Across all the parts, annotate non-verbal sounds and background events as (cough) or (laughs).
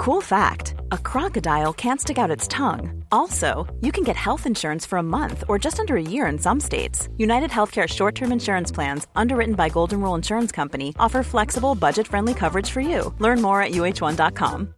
Cool fact a crocodile can't stick out its tongue. Also, you can get health insurance for a month or just under a year in some states. United Healthcare short term insurance plans, underwritten by Golden Rule Insurance Company, offer flexible, budget friendly coverage for you. Learn more at uh1.com.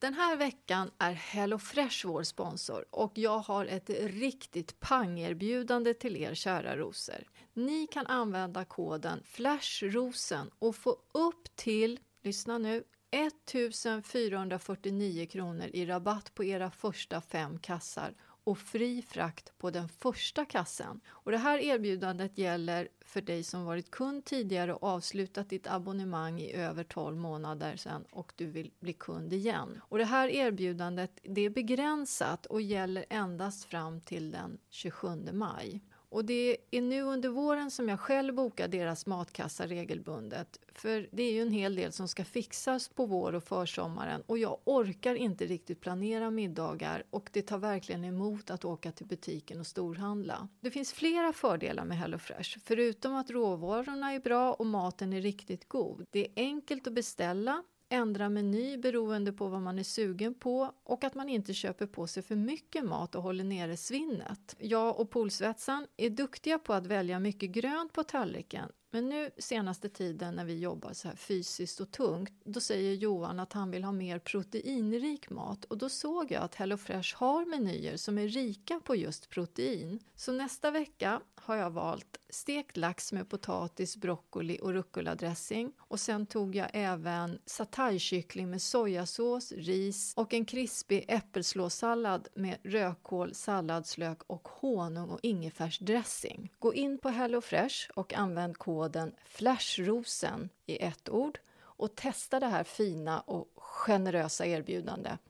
Den här veckan är HelloFresh vår sponsor och jag har ett riktigt pangerbjudande till er kära rosor. Ni kan använda koden FLASHROSEN och få upp till lyssna nu, 1449 kronor i rabatt på era första fem kassar och fri frakt på den första kassen. Och det här erbjudandet gäller för dig som varit kund tidigare och avslutat ditt abonnemang i över 12 månader sedan och du vill bli kund igen. Och det här erbjudandet det är begränsat och gäller endast fram till den 27 maj. Och det är nu under våren som jag själv bokar deras matkassa regelbundet. För det är ju en hel del som ska fixas på vår och försommaren och jag orkar inte riktigt planera middagar och det tar verkligen emot att åka till butiken och storhandla. Det finns flera fördelar med HelloFresh, förutom att råvarorna är bra och maten är riktigt god. Det är enkelt att beställa ändra meny beroende på vad man är sugen på och att man inte köper på sig för mycket mat och håller nere svinnet. Jag och Polsvetsan är duktiga på att välja mycket grönt på tallriken men nu senaste tiden när vi jobbar så här fysiskt och tungt, då säger Johan att han vill ha mer proteinrik mat och då såg jag att HelloFresh har menyer som är rika på just protein. Så nästa vecka har jag valt stekt lax med potatis, broccoli och rucola-dressing och sen tog jag även sataykyckling med sojasås, ris och en krispig äppelslåssallad med rödkål, salladslök och honung och ingefärsdressing. Gå in på HelloFresh och använd koden FLASHROSEN i ett ord och testa det här fina och generösa erbjudandet.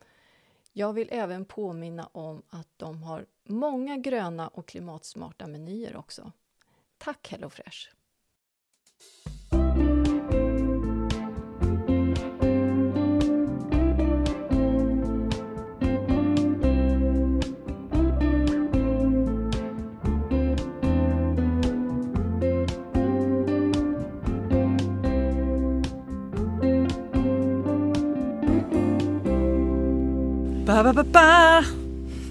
Jag vill även påminna om att de har många gröna och klimatsmarta menyer också. Tack HelloFresh! Ba, ba, ba, ba.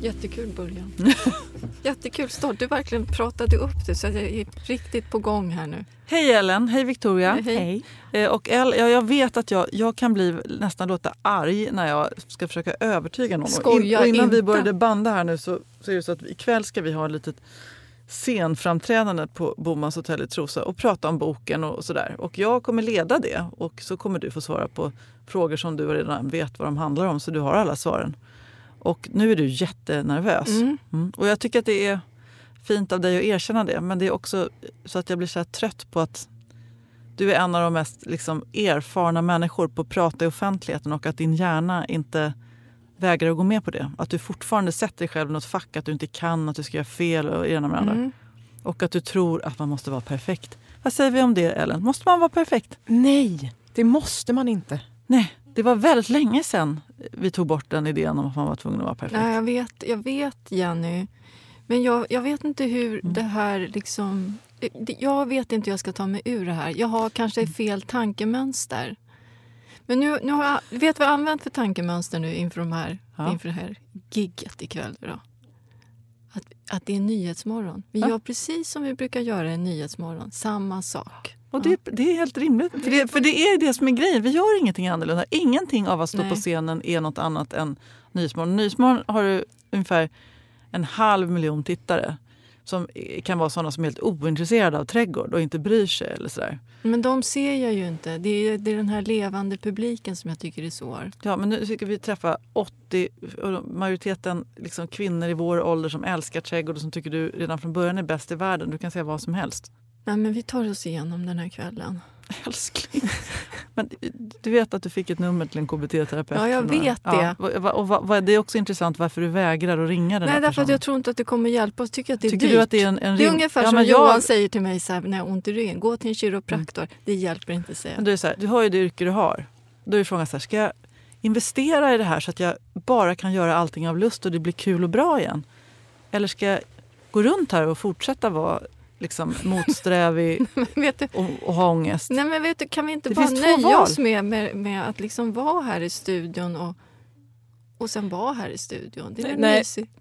Jättekul början. (laughs) Jättekul start. Du verkligen pratade upp det så jag är riktigt på gång här nu. Hej Ellen, hej Victoria. Hej. Eh, och El, ja, jag vet att jag, jag kan bli nästan låta arg när jag ska försöka övertyga någon. Skoja och innan inte. vi började banda här nu så, så är det så att ikväll ska vi ha ett litet scenframträdande på Bomans hotell i Trosa och prata om boken och sådär. Och jag kommer leda det och så kommer du få svara på frågor som du redan vet vad de handlar om så du har alla svaren. Och nu är du jättenervös. Mm. Mm. Och jag tycker att det är fint av dig att erkänna det. Men det är också så att jag blir så trött på att du är en av de mest liksom, erfarna människor på att prata i offentligheten och att din hjärna inte vägrar att gå med på det. Att du fortfarande sätter dig själv i något fack, att du inte kan, att du ska göra fel och det ena med det andra. Mm. Och att du tror att man måste vara perfekt. Vad säger vi om det Ellen? Måste man vara perfekt? Nej, det måste man inte. Nej, det var väldigt länge sedan vi tog bort den idén om att man var tvungen att vara perfekt. Nej, jag vet, jag vet Jenny. Men jag, jag vet inte hur Mm. det här liksom... Jag vet inte hur jag ska ta mig ur det här. Jag har kanske Mm. fel tankemönster. Men nu, nu har jag, vet du vad jag har använt för tankemönster nu inför, de här, Ja. inför det här gigget ikväll? Då? Att, att det är Nyhetsmorgon. Vi Ja. gör precis som vi brukar göra i Nyhetsmorgon. Samma sak. Och det, det är helt rimligt. För det, för det är det som är grejen. Vi gör ingenting annorlunda. Ingenting av att stå Nej. på scenen är något annat än Nyhetsmorgon. Nyhetsmorgon har du ungefär en halv miljon tittare som kan vara sådana som är helt ointresserade av trädgård och inte bryr sig. eller sådär. Men de ser jag ju inte. Det är, det är den här levande publiken som jag tycker är svår. Ja, men nu ska vi träffa 80, och majoriteten liksom kvinnor i vår ålder som älskar trädgård och som tycker du redan från början är bäst i världen. Du kan säga vad som helst. Nej, men vi tar oss igenom den här kvällen. Älskling. Men du vet att du fick ett nummer till en KBT-terapeut? Ja, jag vet det. Ja, och, och, och, det är också intressant varför du vägrar att ringa den Nej, därför att jag tror inte att det kommer hjälpa oss. Tycker att det är Tycker dyrt. du att det är en, en Det är ungefär ja, som men Johan jag, säger till mig så här, när jag har ont i ryggen. Gå till en kiropraktor. Det hjälper inte, säger men jag. du, är så här, du har ju det yrke du har. Då är frågan så här, ska jag investera i det här så att jag bara kan göra allting av lust och det blir kul och bra igen? Eller ska jag gå runt här och fortsätta vara liksom, motsträvig (laughs) Men vet du, och, och ha ångest? nej, men vet du, kan vi inte Det bara finns två nöja oss med, med, med att liksom vara här i studion och, och sen vara här i studion? Det är Nej. mysigt?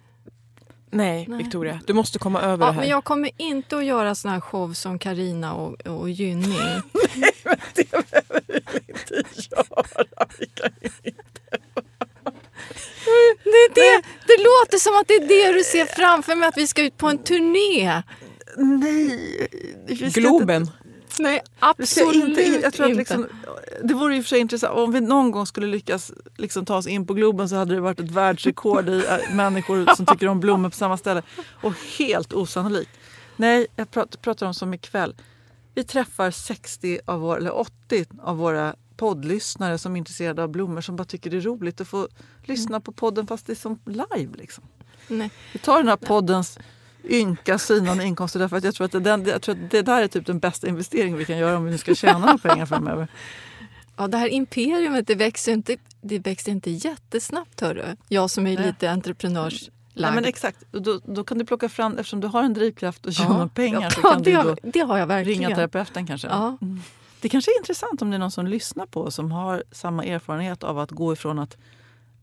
Nej, Nej. Victoria. Du måste komma över Ja, det här. men jag kommer inte att göra såna här show som Karina och, och Gynning. (laughs) det behöver du inte göra. Vi kan ju- Det, det, det låter som att det är det du ser framför mig, att vi ska ut på en turné. Nej! ska inte- Globen. Nej, absolut inte, jag tror att inte. liksom, det vore i och för sig intressant. Om vi någon gång skulle lyckas liksom ta oss in på Globen så hade det varit ett världsrekord i äh, människor som tycker om blommor på samma ställe. Och helt osannolikt. Nej, jag pratar, pratar om som ikväll. Vi träffar 60 av våra, eller 80 av våra poddlyssnare som är intresserade av blommor som bara tycker det är roligt att få lyssna på podden fast det är som live. Liksom. Nej. Vi tar den här poddens ynka synande inkomster därför att jag tror att det, jag tror att det där är typ den bästa investeringen vi kan göra om vi nu ska tjäna pengar framöver. Ja, det här imperiumet det växer inte, det växer inte jättesnabbt. Hörru. Jag som är Nej. lite entreprenörslagd. Nej, men exakt. Då, då kan du plocka fram, eftersom du har en drivkraft att Ja. tjäna pengar så ja, kan det, du då det har jag verkligen. ringa terapeuten kanske. Ja. Det kanske är intressant om det är någon som lyssnar på som har samma erfarenhet av att gå ifrån att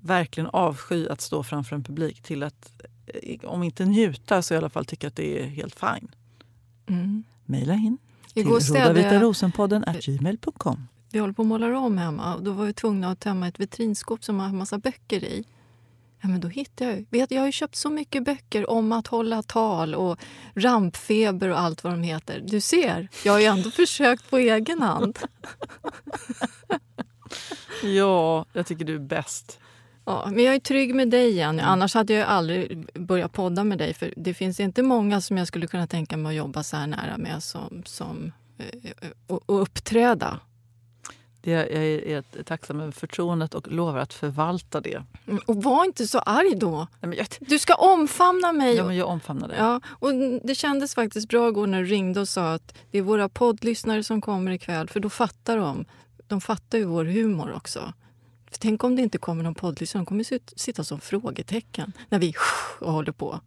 verkligen avsky att stå framför en publik till att om inte njuta så i alla fall tycka att det är helt fine. Mm. Mejla in till rodavitarosenpodden gmail.com. vi håller på att måla om hemma och då var vi tvungna att tömma ett vitrinskåp som har en massa böcker i. Ja, men då hittade jag ju. Vet, jag har ju köpt så mycket böcker om att hålla tal och rampfeber och allt vad de heter. Du ser, jag har ju ändå (laughs) försökt på egen hand. (laughs) Ja, jag tycker du är bäst. Ja, men jag är trygg med dig, Jenny. Annars hade jag aldrig börjat podda med dig. För Det finns inte många som jag skulle kunna tänka mig att jobba så här nära med som, som, eh, och, och uppträda. Det, jag är, tacksam över förtroendet och lovar att förvalta det. Mm, Och var inte så arg då. Nej, jag, Du ska omfamna mig. ja, men jag omfamnar det. Ja, och det kändes faktiskt bra igår när du ringde och sa att det är våra poddlyssnare som kommer ikväll. För då fattar de. De fattar ju vår humor också. För tänk om det inte kommer någon poddlyssnare. De kommer sit- sitta som frågetecken när vi och håller på.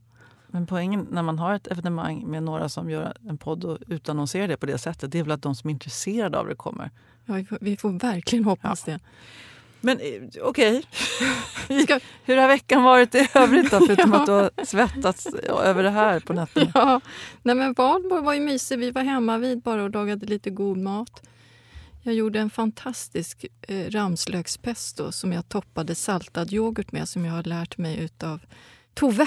Men poängen när man har ett evenemang med några som gör en podd och utannonserar det på det sättet, det är väl att de som är intresserade av det kommer. Ja, vi, får, vi får verkligen hoppas det. Men eh, okej, (laughs) Ska- (laughs) hur har veckan varit i övrigt då? Förutom (laughs) Ja. att du har svettats över det här på nätterna. Ja, nej men Valborg var ju mysig. Vi var hemma vid bara och lagade lite god mat. Jag gjorde en fantastisk eh, ramslökspesto som jag toppade saltad yoghurt med som jag har lärt mig utav Tove.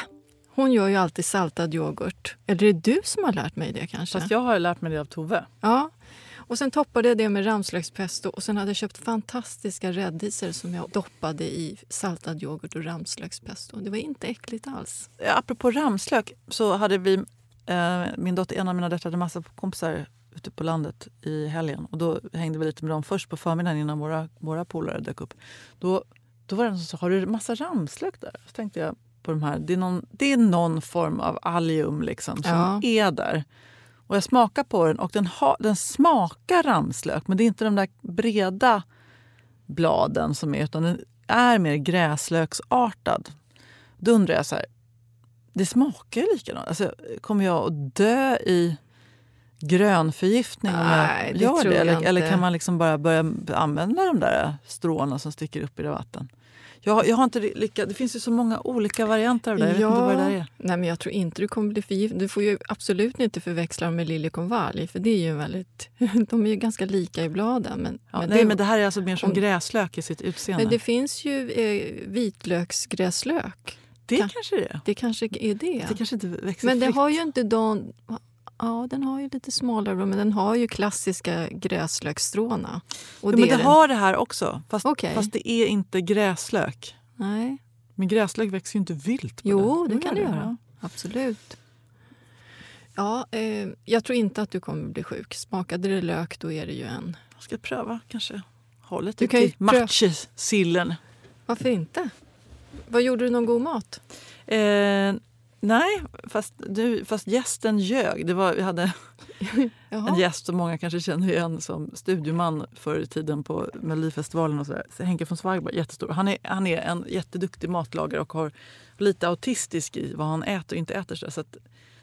Hon gör ju alltid saltad yoghurt. Eller är det du som har lärt mig det kanske? Fast jag har lärt mig det av Tove. Ja. Och sen toppade jag det med ramslökspesto och sen hade jag köpt fantastiska rädisor som jag doppade i saltad yoghurt och ramslökspesto. Det var inte äckligt alls. Apropå ramslök så hade vi, eh, min dotter, en av mina döttrar hade massa kompisar ute på landet i helgen. Och då hängde vi lite med dem först på förmiddagen innan våra, våra polare dök upp. Då, då var det någon som sa, har du massa ramslök där? Så tänkte jag på de här, det är någon, det är någon form av allium liksom som Ja. är där. Och jag smakar på den och den, ha, den smakar ramslök men det är inte de där breda bladen som är utan den är mer gräslöksartad. Då undrar jag så här, det smakar ju likadant. Alltså, kommer jag att dö i grönförgiftning om Nej, jag gör det? jag Eller, eller kan man liksom bara börja använda de där stråna som sticker upp i det vatten? Jag, jag har inte lyckats. Det finns ju så många olika varianter av det. Jag vad det är. Nej, men jag tror inte du kommer bli förgiftad. Du får ju absolut inte förväxla dem med liljekonvalj för det är ju väldigt... (laughs) De är ju ganska lika i bladen. Men, Ja, men, nej, det, men det här är alltså mer som om- gräslök i sitt utseende. men det finns ju eh, vitlöksgräslök. det kan- kanske det är. Det kanske är det. Det kanske inte växer men det fritt. har ju inte de... Ja, den har ju lite smalare men den har ju klassiska gräslöksstråna. Och men det är den. har det här också. Fast, Okej. fast det är inte gräslök. Nej, Men gräslök växer ju inte vilt. På Jo, det, det kan det göra. absolut. Ja, eh, jag tror inte att du kommer bli sjuk. Smakade det lök då är det ju en... Jag ska pröva kanske. Ha lite Du kan till matjessillen. Varför inte? Vad Gjorde du någon god mat? Eh, nej, fast, du, fast gästen ljög. Det var, vi hade (laughs) en gäst som många kanske känner igen som studioman förr i tiden på Melodifestivalen. Och så där. Henke von Zweigbergk, jättestor. Han är, han är en jätteduktig matlagare och har lite autistisk i vad han äter och inte äter. Så, så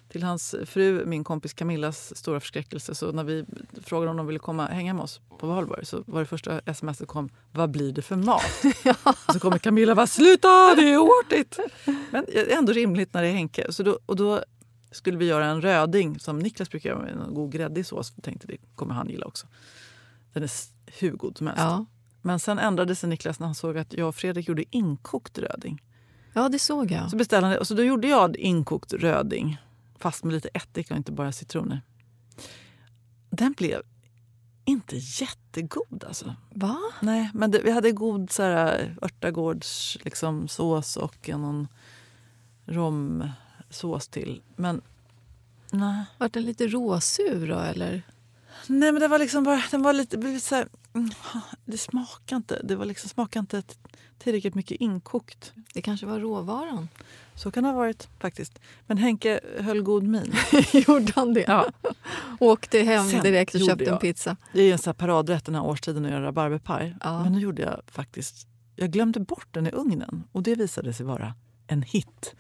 till hans fru, min kompis Camillas stora förskräckelse, så när vi frågade om de ville komma hänga med oss på valborg så var det första sms som kom, vad blir det för mat? (laughs) Och så kommer Camilla bara, sluta det är oartigt! Men det är ändå rimligt när det är Henke. Så då, och då skulle vi göra en röding som Niklas brukar göra med en god gräddig sås. Tänkte det kommer han gilla också. Den är hur god som helst. Ja. Men sen ändrade sig Niklas när han såg att jag och Fredrik gjorde inkokt röding. ja, det såg jag. Så beställde han det och så då gjorde jag inkokt röding. Fast med lite ättika och inte bara citroner. Den blev inte jättegod alltså. Va? Nej, men det, vi hade god så här, örtagårds liksom, sås och någon romsås till. Men nej. Vart den lite råsur då eller? Nej, men det var liksom bara... Den var lite, blev lite så här, mm, det smakade inte. Det var liksom, smakade inte tillräckligt mycket inkokt. Det kanske var råvaran? Så kan det ha varit faktiskt. Men Henke höll god min. (laughs) Gjorde han det? Ja. Åkte hem Sen direkt och köpte en jag- pizza? Det är en så här paradrätt den här årstiden att göra rabarberpaj. Ja. Men nu gjorde jag faktiskt... Jag glömde bort den i ugnen och det visade sig vara en hit.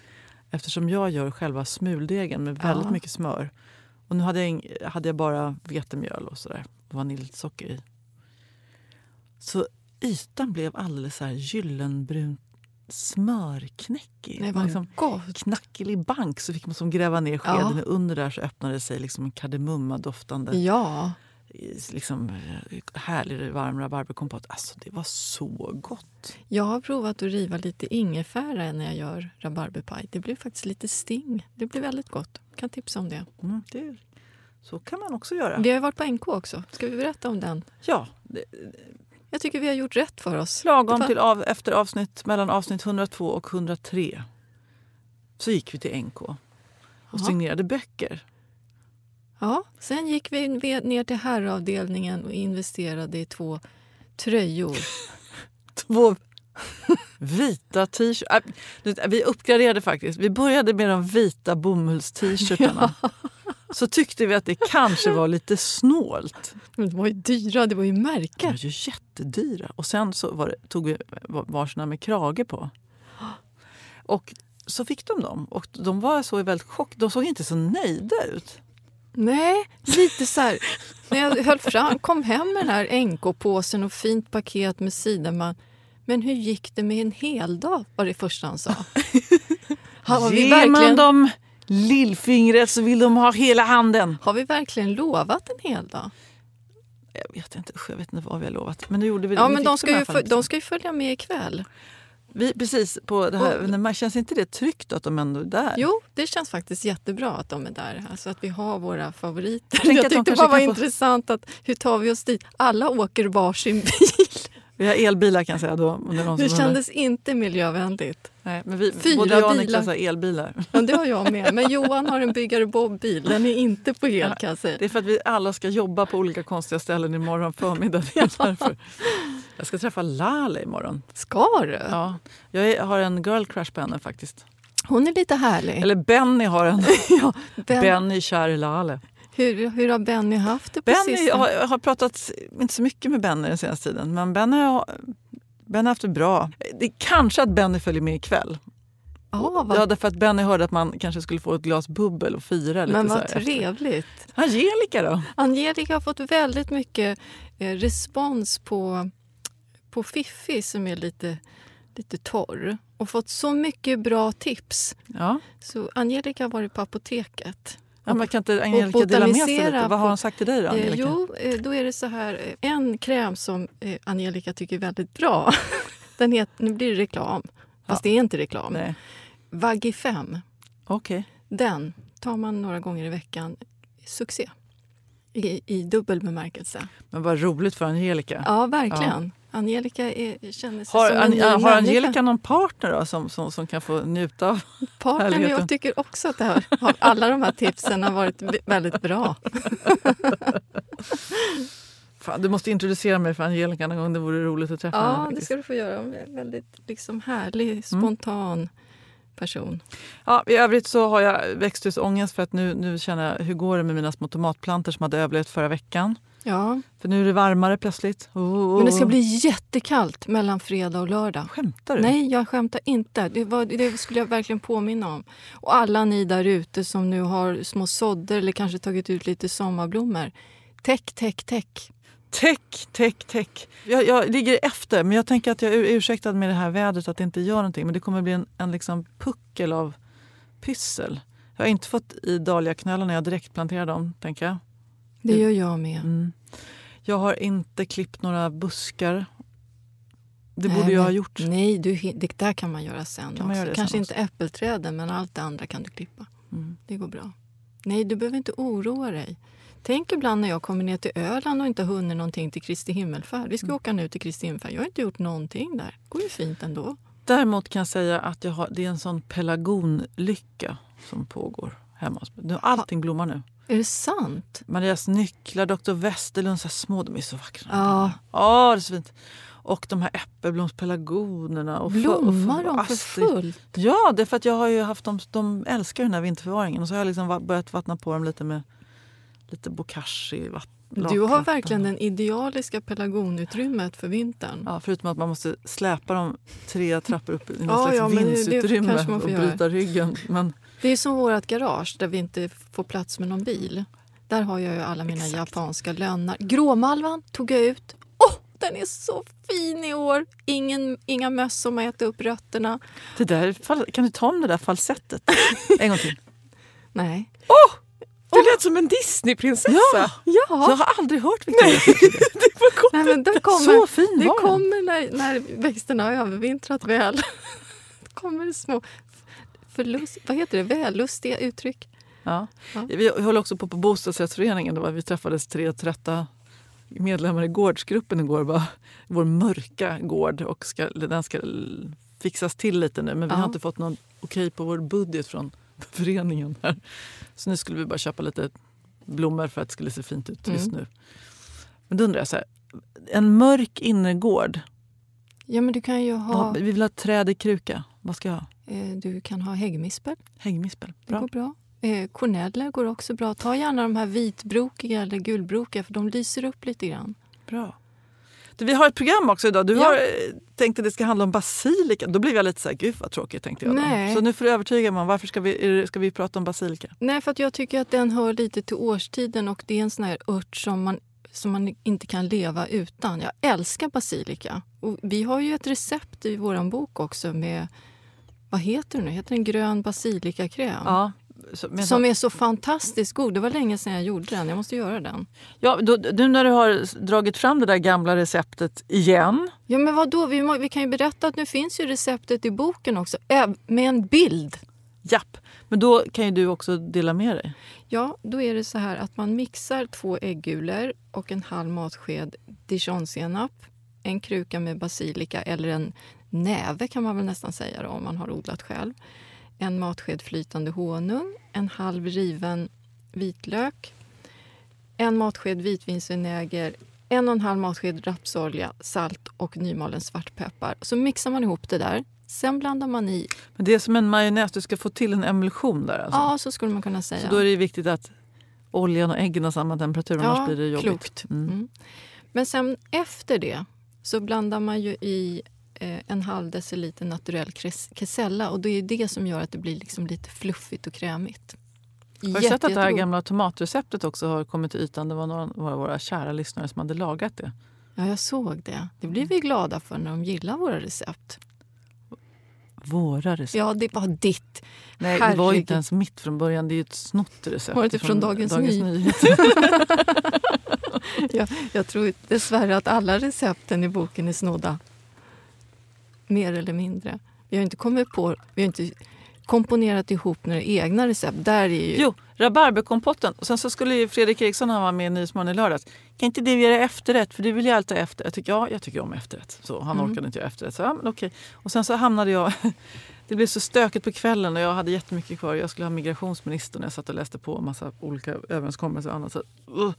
Eftersom jag gör själva smuldegen med väldigt Ja. mycket smör. Och nu hade jag, ing- hade jag bara vetemjöl och sådär. Vaniljsocker i. Så ytan blev alldeles så här gyllenbrunt smörknäckig. Nej, vad liksom gott! knacklig bank så fick man som gräva ner skeden Ja. under där så öppnade det sig liksom en kardemummadoftande Ja, liksom, härlig varm rabarberkompott. Alltså det var så gott. jag har provat att riva lite ingefära när jag gör rabarberpaj. Det blir faktiskt lite sting. Det blir väldigt gott. Kan tipsa om det. Mm, det så kan man också göra. Vi har varit på NK också. Ska vi berätta om den? Ja, det, Jag tycker vi har gjort rätt för oss. lagom var- till av, efter avsnitt mellan avsnitt 102 och 103 så gick vi till NK och Ja. signerade böcker. Ja, sen gick vi ner till herravdelningen och investerade i två tröjor. (laughs) Två vita t-shirts. Äh, vet, Vi uppgraderade faktiskt. Vi började med de vita bomullst-t-shirtarna. Så tyckte vi att det kanske var lite snålt. Men de var ju dyra, det var ju De märken. var ju jättedyra. Och sen så var det, tog vi varsina med krage på. Och så fick de dem. Och de var så i väldigt chock. De såg inte så nöjda ut. Nej, lite så här. När jag höll fram, kom hem med den här NK-påsen och fint paket med sidenband. Men hur gick det med en hel dag? var det första han sa. (laughs) Har vi, Ger man verkligen, dem lillfingret så vill de ha hela handen. har vi verkligen lovat en hel dag? Jag vet inte, usch, jag vet inte vad vi har lovat. Men nu gjorde vi det. Ja, men de ska, ju, de ska ju följa med ikväll. Vi, precis, på det här, Och- men känns inte det tryggt att de ändå är där? Jo, det känns faktiskt jättebra att de är där. Alltså att vi har våra favoriter. tänker Jag tyckte bara var få- intressant att hur tar vi oss dit? Alla åker varsin bil. Vi har elbilar kan jag säga då. Om det, är Det kändes inte miljövänligt. Nej, men vi, Fyra både jag och. Niklas har elbilar. Ja, det har jag med. Men Johan har en byggare Bob-bil. Den är inte på el säga. Det är för att vi alla ska jobba på olika konstiga ställen imorgon förmiddag. Det är (laughs) därför. Jag ska träffa Lale imorgon. Ska du? Ja, jag har en girl crush på henne faktiskt. Hon är lite härlig. Eller Benny har en. (laughs) ja, ben, Benny kär i Lale. hur, hur har Benny haft det på Benny, sistone? har, jag har pratat, inte så mycket med Benny den senaste tiden, men Benny har, Benny har haft det bra. Det är kanske att Benny följer med ikväll. Ja, vad, Ja, därför att Benny hörde att man kanske skulle få ett glas bubbel och fira lite men så vad här efter. trevligt. Angelica då? Angelica har fått väldigt mycket eh, respons på, på Fiffi som är lite, lite torr och fått så mycket bra tips. Ja. Så Angelica har varit på apoteket. Ja, man kan inte Angelica dela med sig lite? Vad har hon sagt till dig då, Eh, Angelica? jo, eh, då är det så här. eh, En kräm som Angelica tycker är väldigt bra. (laughs) Den heter, nu blir det reklam, fast det är inte reklam. Nej. Vagifem. Okej. Den tar man några gånger i veckan. Succé. I, i dubbel bemärkelse. Men vad roligt för Angelica. Ja, verkligen. Angelica är, känner sig Har, som en An- har människa. Angelica någon partner då, som, som, som kan få njuta av? (laughs) Partnern, jag tycker också att det här, har- alla de här tipsen har varit väldigt bra. (laughs) Fan, du måste introducera mig för Angelica någon gång. Det vore roligt att träffa henne. Ja, det ska du få göra. Hon är en väldigt liksom, härlig, Mm. spontan person. Ja, I övrigt så har jag växthusångest för att nu, nu känner jag hur går det med mina små tomatplantor som hade överlevt förra veckan. Ja, För nu är det varmare plötsligt. Oh, men det ska bli jättekallt mellan fredag och lördag. Skämtar du? Nej, jag skämtar inte. Det, var, det skulle jag verkligen påminna om. Och alla ni där ute som nu har små sådder eller kanske tagit ut lite sommarblommor. Täck, täck, täck. Täck, täck, täck. Jag, jag ligger efter, men jag tänker att jag är ursäktad med det här vädret att det inte gör någonting. Men det kommer bli en, en liksom puckel av pyssel. Jag har inte fått i dahliaknölarna när jag direktplanterar dem, tänker jag. Det gör jag med. Mm. Jag har inte klippt några buskar. Det Nej, borde jag ha gjort. Nej, du, det där kan man göra sen Kan man göra Kanske sen inte äppelträden, men allt det andra kan du klippa. Mm. Det går bra. Nej, du behöver inte oroa dig. Tänk ibland när jag kommer ner till Öland och inte har hunnit någonting till Kristi himmelfärd. Vi ska Mm. åka nu till Kristi himmelfärd. Jag har inte gjort någonting där. Det går ju fint ändå. Däremot kan jag säga att jag har, det är en sån pelargonlycka som pågår hemma hos mig. Allting blommar nu. Är det sant? Marias nycklar, Dr. Westerlunds så små, de är så vackra. Ja. Ja, det är så fint. Och de här äppelblomspelargonerna. Och för- och Blommar de för fullt? Ja, det är för att jag har ju haft dem, de älskar den här vinterförvaringen. Och så har jag liksom börjat vattna på dem lite med lite bokashi. Du har verkligen det idealiska pelargonutrymmet för vintern. Ja, förutom att man måste släpa dem tre trappor upp i någon Ja, slags ja, vindsutrymme och göra. bryta ryggen. Men Det är som vårt garage där vi inte får plats med någon bil. Där har jag ju alla mina Exakt. japanska lönnar. Gråmalvan tog jag ut. Åh, den är så fin i år! Ingen, inga möss som har ätit upp rötterna. det där, kan du ta om det där falsettet (laughs) en gång till? Nej. Du lät som en Disneyprinsessa. Ja, Ja, jag har aldrig hört Victoria Secret. (laughs) Nej, men det kommer, Så fin det var den. kommer när, när växterna har övervintrat väl. (laughs) Det kommer små förlust, vad heter det? vällustiga uttryck. Ja. Ja. Vi håller också på på bostadsrättsföreningen. Det var, vi träffades tre trötta medlemmar i gårdsgruppen igår. Bara, vår mörka gård. Och ska, den ska fixas till lite nu. Men vi Ja. har inte fått någon okej på vår budget från (laughs) föreningen. här. Så nu skulle vi bara köpa lite blommor för att det skulle se fint ut just Mm. nu. Men då undrar jag, så här, en mörk innergård. Ja, men du kan ju ha, Vi vill ha träd i kruka. Vad ska jag ha? Eh, du kan ha häggmispel. Häggmispel. Det Bra. går bra. Eh, korneller går också bra. Ta gärna de här vitbrokiga eller gulbrokiga för de lyser upp lite grann. Bra. Du, vi har ett program också idag. Du Ja. har eh, tänkt att det ska handla om basilika. Då blev jag lite så här, gud vad tråkigt tänkte jag. Nej. Så nu får du övertyga mig om varför ska vi, det- ska vi prata om basilika? Nej, för att jag tycker att den hör lite till årstiden och det är en sån här ört som man, som man inte kan leva utan. Jag älskar basilika. Och vi har ju ett recept i vår bok också med, vad heter det nu? Heter den grön basilikakräm? Ja, men, Som är så fantastiskt god. Det var länge sedan jag gjorde den. Jag måste göra den. ja, då, nu när du har dragit fram det där gamla receptet igen. Ja, men vad då? Vi, må, vi kan ju berätta att nu finns ju receptet i boken också, med en bild. Japp, men då kan ju du också dela med dig. Ja, då är det så här att man mixar två äggulor och en halv matsked dijonsenap, en kruka med basilika eller en näve kan man väl nästan säga då, om man har odlat själv. En matsked flytande honung, en halv riven vitlök, en matsked vitvinsvinäger, en och en halv matsked rapsolja, salt och nymalen svartpeppar. Så mixar man ihop det där. Sen blandar man i, Men det är som en majonnäs, du ska få till en emulsion där. Alltså. ja så skulle man kunna säga. Så då är det viktigt att oljan och äggen har samma temperatur, annars blir det jobbigt. Klokt. Mm. Mm. Men sen efter det så blandar man ju i en halv deciliter naturell kesella och det är det som gör att det blir liksom lite fluffigt och krämigt. Har du sett att det här gamla tomatreceptet också har kommit till ytan? Det var några av våra kära lyssnare som hade lagat det. Ja, jag såg det. Det blir vi glada för när de gillar våra recept. Våra recept. Ja, det var ditt. Nej, det var Herregud. inte ens mitt från början. Det är ju ett snott recept. Var det inte från Dagens Ny- Nyheter. (laughs) Jag, jag tror dessvärre att alla recepten i boken är snodda. Mer eller mindre. Vi har inte kommit på... Vi har inte komponerat ihop några egna recept. Där är ju... Jo, rabarberkompotten. Och sen så skulle ju Fredrik Eriksson, han var med i Nyhetsmorgon i lördags. Kan inte du göra efterrätt? För du vill ju alltid ha efter. Jag tycker, ja, jag tycker om efterrätt. Så han Mm. orkade inte göra efterrätt. Så, ja, men okej. Och sen så hamnade jag... (laughs) Det blev så stökigt på kvällen och jag hade jättemycket kvar. Jag skulle ha migrationsministern och jag satt och läste på massa olika överenskommelser och annat. Så, uh.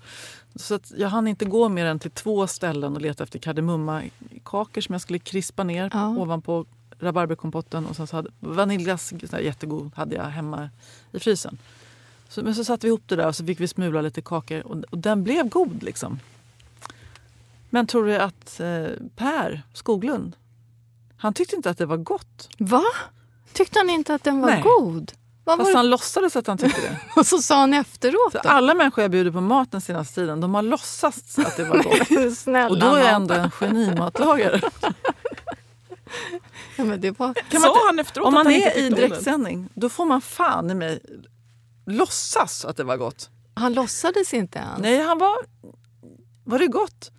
så att jag hann inte gå mer än till två ställen och leta efter kardemummakakor som jag skulle krispa ner Ja. ovanpå rabarberkompotten. Och sen så hade vaniljglass, jättegod, hade jag hemma i frysen. Så, men så satte vi ihop det där och så fick vi smula lite kakor och, och den blev god liksom. Men tror du att eh, Per Skoglund, han tyckte inte att det var gott. Va? Tyckte han inte att den var Nej. god? Vad var Fast det? han låtsades att han tyckte det. (laughs) Och så sa han efteråt Så alla människor jag bjuder på mat den senaste tiden, de har låtsats att det var (laughs) gott. Och då är jag ändå en genimatlagare. (laughs) Ja, men det var... Kan man inte- han efteråt Om att man är i direktsändning, då får man fan i mig låtsas att det var gott. Han låtsades inte ens. Nej, han var... Var det gott?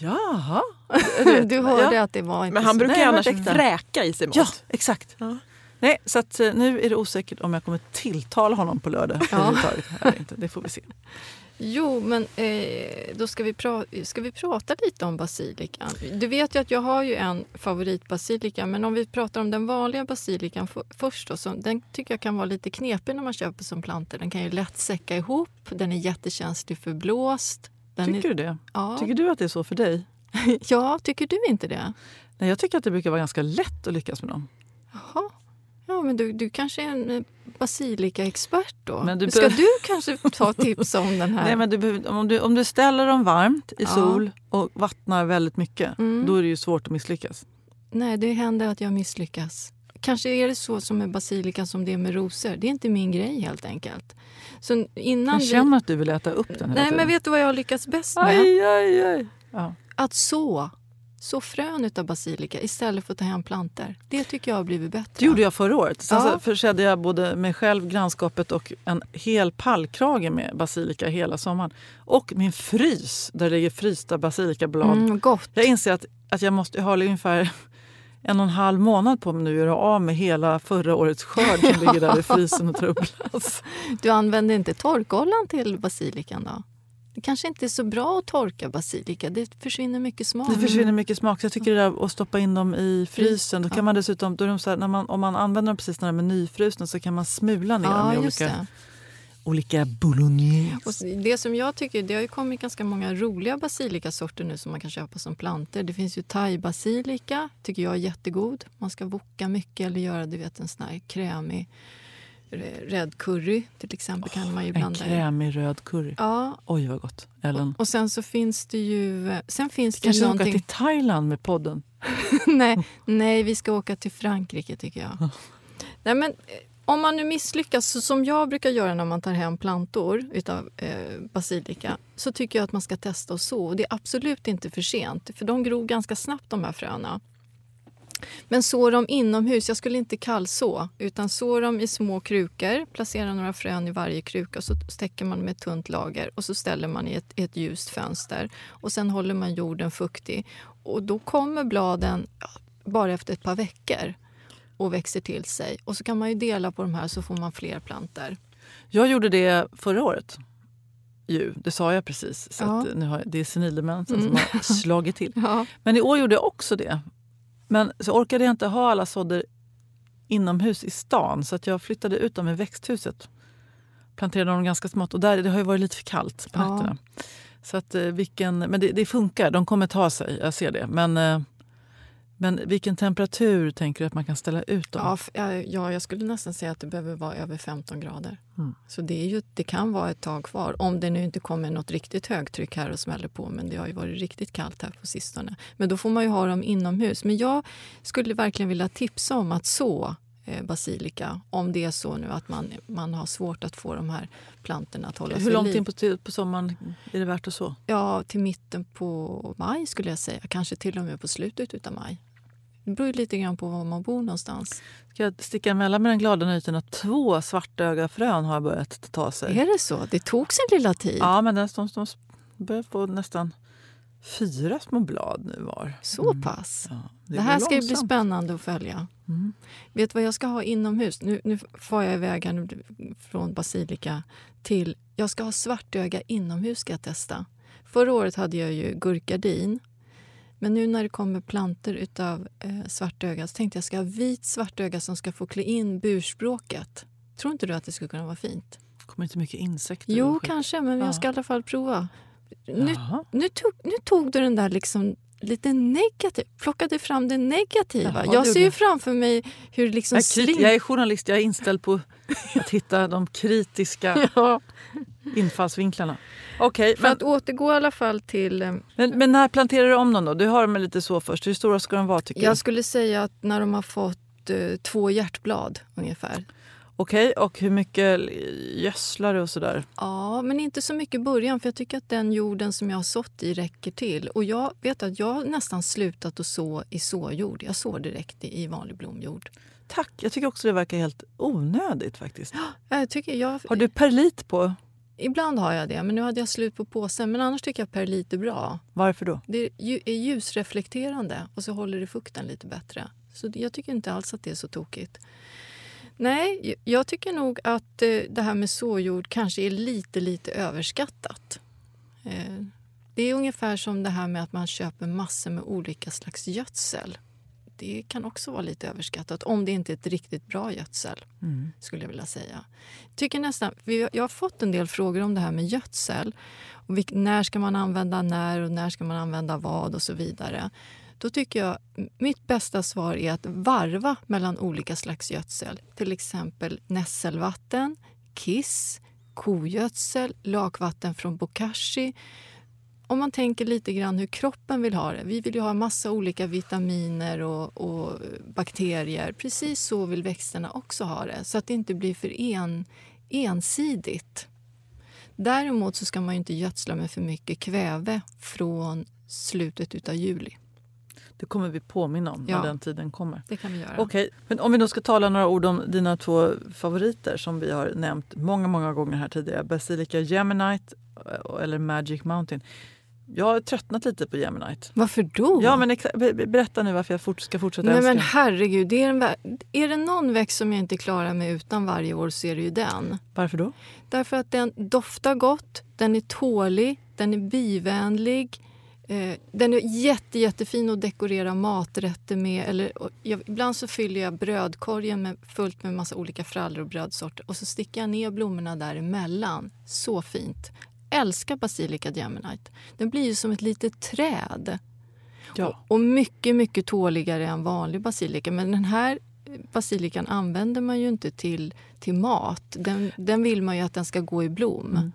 Jaha. (laughs) Du hörde Ja. att det var inte Men han så- brukar Nej, annars äkta. vräka i sig mat. Ja, exakt. Ja. Nej, så att, eh, nu är det osäkert om jag kommer tilltala honom på lördag. Ja. inte. Det får vi se. Jo, men eh, då ska vi, pra- ska vi prata lite om basilikan. Du vet ju att jag har ju en favoritbasilika, men om vi pratar om den vanliga basilikan f- först då, så den tycker jag kan vara lite knepig när man köper som plantor. Den kan ju lätt säcka ihop, den är jättekänslig för blåst. Den Tycker är, du det? ja. Tycker du att det är så för dig? (laughs) ja, tycker du inte det? Nej, jag tycker att det brukar vara ganska lätt att lyckas med dem. Jaha. Ja, men du, du kanske är en eh, basilikaexpert då? Men du Ska du kanske ta tips om den här? (laughs) Nej, men du om, du, om du ställer dem varmt i Ja. sol och vattnar väldigt mycket, Mm. då är det ju svårt att misslyckas. Nej, det händer att jag misslyckas. Kanske är det så som med basilika som det är med rosor. Det är inte min grej helt enkelt. Så innan Jag vi- känner att du vill äta upp den Nej, men vet du vad jag har lyckats bäst med? Aj, aj, aj. Ja. Att så. Så frön utav basilika istället för att ta hem plantor. Det tycker jag har blivit bättre. Det gjorde jag förra året. Sen Ja. så försedde jag både mig själv, grannskapet och en hel pallkrage med basilika hela sommaren. Och min frys, där det ligger frysta basilikablad. Mm, gott. Jag inser att, att jag måste ha ungefär en och en halv månad på mig nu att göra av med hela förra årets skörd som ligger där i (laughs) frysen och trubblas. Du använder inte torkoljan till basilikan då? Det kanske inte är så bra att torka basilika. Det försvinner mycket smak. Det försvinner mycket smak. Så jag tycker det där att stoppa in dem i frysen. Då kan man dessutom, då de här, när man, om man använder dem precis när de är nyfrusna så kan man smula ner dem Ja, i just olika, det. Olika bolognese. Och det som jag tycker, det har ju kommit ganska många roliga basilikasorter nu som man kan köpa som planter. Det finns ju thai-basilika, tycker jag är jättegod. Man ska voka mycket eller göra du vet, en sån här krämig rädd curry till exempel. kan man ju En blanda i. krämig röd curry. Ja, Oj vad gott. Ellen. och sen så finns det ju... Sen finns det Kanske åka någonting... till Thailand med podden. (laughs) nej, nej, vi ska åka till Frankrike tycker jag. (laughs) nej, men, eh, om man nu misslyckas, så som jag brukar göra när man tar hem plantor utav eh, basilika, så tycker jag att man ska testa och så. Och det är absolut inte för sent, för de gror ganska snabbt de här fröna. Men så dem inomhus, jag skulle inte kallså, utan så dem i små krukor, placera några frön i varje kruka och så täcker man med ett tunt lager och så ställer man i ett, i ett ljust fönster och sen håller man jorden fuktig. Och då kommer bladen ja, bara efter ett par veckor och växer till sig. Och så kan man ju dela på de här så får man fler planter. Jag gjorde det förra året. Ju, det sa jag precis. Så Ja. nu har det är senildemensen Mm. som har slagit till. (laughs) Ja. Men i år gjorde jag också det. Men så orkade jag inte ha alla sådder inomhus i stan så att jag flyttade ut dem i växthuset. Planterade dem ganska smått och där, det har ju varit lite för kallt på Ja. nätterna. Så att, eh, vilken, men det, det funkar, de kommer ta sig, jag ser det. Men, eh, men vilken temperatur tänker du att man kan ställa ut dem? Ja, ja, ja, jag skulle nästan säga att det behöver vara över 15 grader. Mm. Så det, är ju, det kan vara ett tag kvar. Om det nu inte kommer något riktigt högtryck här och smäller på. Men det har ju varit riktigt kallt här på sistone. Men då får man ju ha dem inomhus. Men jag skulle verkligen vilja tipsa om att så eh, basilika. Om det är så nu att man, man har svårt att få de här plantorna att hålla Hur sig långt liv. in på, på sommaren är det värt att så? Ja, till mitten på maj skulle jag säga. Kanske till och med på slutet av maj. Det beror ju lite grann på var man bor någonstans. Ska jag sticka emellan med den glada nyheten att två svartögafrön har börjat ta sig? Är det så? Det tog sin lilla tid. Ja, men de, de, de börjar få nästan fyra små blad nu var. Så Mm. pass. Ja, Det, går här ska ju bli spännande att följa. Mm. Vet du vad jag ska ha inomhus? Nu, nu får jag iväg här nu från basilika till... Jag ska ha svartöga inomhus ska jag testa. Förra året hade jag ju gurkagardin. Men nu när det kommer planter utav eh, svartöga så tänkte jag ska ha vit svartöga som ska få klä in burspråket. Tror inte du att det skulle kunna vara fint? kommer inte mycket insekter. Jo, kanske, men Ja. jag ska i alla fall prova. Nu, nu, tog, nu tog du den där liksom lite negativ, plockade fram det negativa. Jaha, jag ser ju framför mig hur liksom Jag, sling- jag är journalist, jag är inställd på att hitta de kritiska (laughs) Ja, infallsvinklarna. Okej, för men, att återgå i alla fall till... eh, men, men när planterar du om dem då? Du har dem lite så först. Hur stora ska de vara tycker Jag du? skulle säga att när de har fått eh, två hjärtblad ungefär. Okej, och hur mycket gödslar du och sådär? Ja, men inte så mycket i början för jag tycker att den jorden som jag har sått i räcker till. Och jag vet att jag har nästan slutat att så i såjord. Jag sår direkt i vanlig blomjord. Tack, jag tycker också det verkar helt onödigt faktiskt. Jag tycker jag, Har du perlit på? Ibland har jag det, men nu hade jag slut på påsen. Men annars tycker jag perlit är bra. Varför då? Det är ju- är ljusreflekterande och så håller det fukten lite bättre. Så jag tycker inte alls att det är så tokigt. Nej, jag tycker nog att eh, det här med såjord kanske är lite, lite överskattat. Eh, Det är ungefär som det här med att man köper massor med olika slags gödsel. Det kan också vara lite överskattat om det inte är ett riktigt bra gödsel Mm. skulle jag vilja säga. Tycker nästan, jag har fått en del frågor om det här med gödsel. Och när ska man använda när och när ska man använda vad och så vidare. Då tycker jag mitt bästa svar är att varva mellan olika slags gödsel. Till exempel nässelvatten, kiss, kogödsel, lakvatten från bokashi. Om man tänker lite grann hur kroppen vill ha det. Vi vill ju ha massa olika vitaminer och, och bakterier. Precis så vill växterna också ha det, så att det inte blir för en, ensidigt. Däremot så ska man ju inte gödsla med för mycket kväve från slutet av juli. Det kommer vi påminna om Ja. när den tiden kommer. Det kan vi göra. Okej, men om vi då ska tala några ord om dina två favoriter som vi har nämnt många, många gånger här tidigare. Basilica Geminite eh, eller Magic Mountain. Jag har tröttnat lite på Geminite. Varför då? Ja, men berätta nu varför jag fort ska fortsätta Nej, älska men herregud, det är, en, är det någon växt som jag inte klarar mig utan varje år så är det ju den. Varför då? Därför att den doftar gott, den är tålig, den är bivänlig. Eh, den är jätte, jättefin att dekorera maträtter med. Eller, och jag, ibland så fyller jag brödkorgen med, fullt med massa olika frallor och brödsorter och så sticker jag ner blommorna däremellan. Så fint. Älskar Basilica Geminite. Den blir ju som ett litet träd. Ja. Och mycket, mycket tåligare än vanlig basilika. Men den här basilikan använder man ju inte till, till mat. Den, den vill man ju att den ska gå i blom. Mm.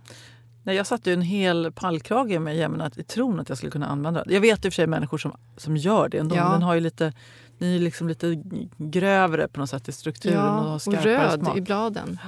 Nej, jag satte ju en hel pallkrage med Geminite i tron att jag skulle kunna använda den. Jag vet i och för sig människor som, som gör det. De, Ja. Den har ju lite, den är liksom lite grövre på något sätt i strukturen och har och skarpare röd smak. i bladen.